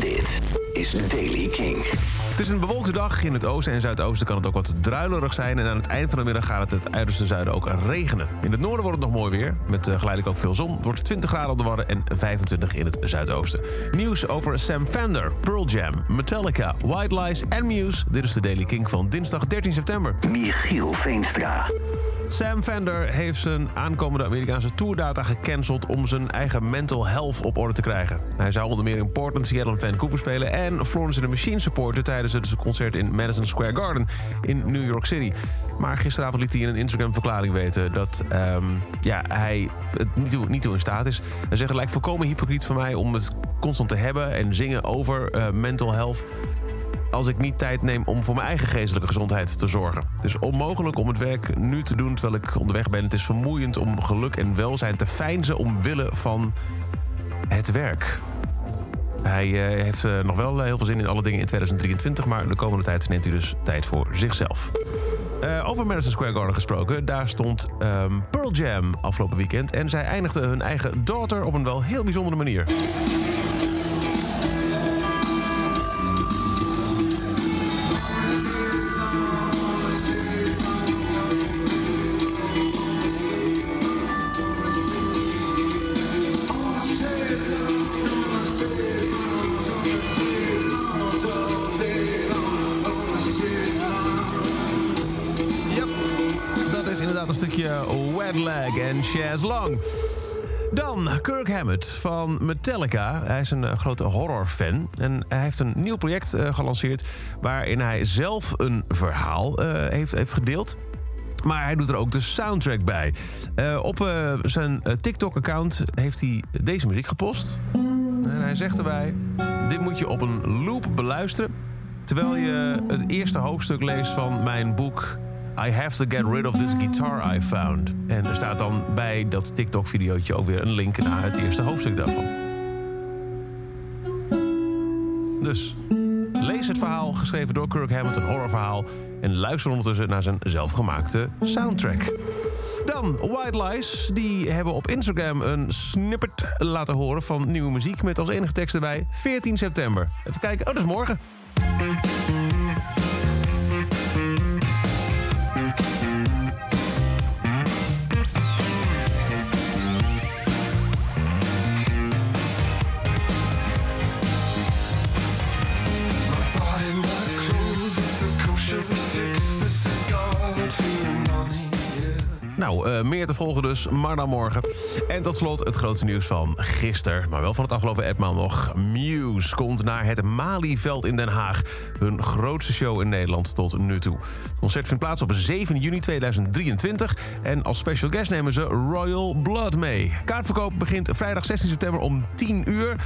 Dit is Daily King. Het is een bewolkte dag. In het oosten en zuidoosten kan het ook wat druilerig zijn. En aan het eind van de middag gaat het het uiterste zuiden ook regenen. In het noorden wordt het nog mooi weer. Met uh, geleidelijk ook veel zon. Het wordt 20 graden op de Wadden en 25 in het zuidoosten. Nieuws over Sam Fender, Pearl Jam, Metallica, White Lies en Muse. Dit is de Daily King van dinsdag 13 september. Michiel Veenstra. Sam Fender heeft zijn aankomende Amerikaanse tourdata gecanceld om zijn eigen mental health op orde te krijgen. Hij zou onder meer in Portland, Seattle en Vancouver spelen en Florence and the Machine supporten tijdens het concert in Madison Square Garden in New York City. Maar gisteravond liet hij in een Instagram-verklaring weten dat um, ja, hij het niet toe, in staat is. Hij zegt: lijkt volkomen hypocriet van mij om het constant te hebben en zingen over uh, mental health als ik niet tijd neem om voor mijn eigen geestelijke gezondheid te zorgen. Het is onmogelijk om het werk nu te doen terwijl ik onderweg ben. Het is vermoeiend om geluk en welzijn te feinzen omwille van het werk. Hij uh, heeft uh, nog wel heel veel zin in alle dingen in 2023, maar de komende tijd neemt hij dus tijd voor zichzelf. Uh, over Madison Square Garden gesproken, daar stond um, Pearl Jam afgelopen weekend en zij eindigden hun eigen daughter op een wel heel bijzondere manier. Een stukje Wet Leg en Chaz Long. Dan Kirk Hammett van Metallica. Hij is een grote horrorfan. En hij heeft een nieuw project uh, gelanceerd... waarin hij zelf een verhaal uh, heeft, heeft gedeeld. Maar hij doet er ook de soundtrack bij. Op zijn TikTok-account heeft hij deze muziek gepost. En hij zegt erbij... Dit moet je op een loop beluisteren... terwijl je het eerste hoofdstuk leest van mijn boek... I have to get rid of this guitar I found. En er staat dan bij dat TikTok-videootje ook weer een link naar het eerste hoofdstuk daarvan. Dus lees het verhaal, geschreven door Kirk Hammett, een horrorverhaal... en luister ondertussen naar zijn zelfgemaakte soundtrack. Dan White Lies. Die hebben op Instagram een snippet laten horen van nieuwe muziek... met als enige tekst erbij 14 september. Even kijken. Oh, dat is morgen. Nou, uh, meer te volgen dus, maar dan morgen. En tot slot het grootste nieuws van gisteren, maar wel van het afgelopen etmaal nog. Muse komt naar het Malieveld in Den Haag. Hun grootste show in Nederland tot nu toe. Het concert vindt plaats op 7 juni 2023. En als special guest nemen ze Royal Blood mee. Kaartverkoop begint vrijdag 16 september om 10 uur.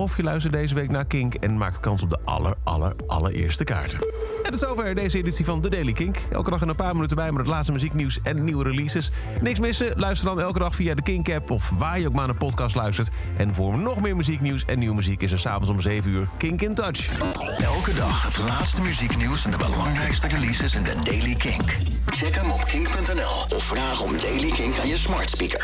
Of je luistert deze week naar Kink en maakt kans op de aller, aller, allereerste kaarten. En tot zover deze editie van The Daily Kink. Elke dag een paar minuten bij met het laatste muzieknieuws en nieuwe releases. Niks missen? Luister dan elke dag via de Kink-app of waar je ook maar naar een podcast luistert. En voor nog meer muzieknieuws en nieuwe muziek is er s'avonds om 7 uur Kink in Touch. Elke dag het laatste muzieknieuws en de belangrijkste releases in The Daily Kink. Check hem op kink.nl of vraag om Daily Kink aan je smart speaker.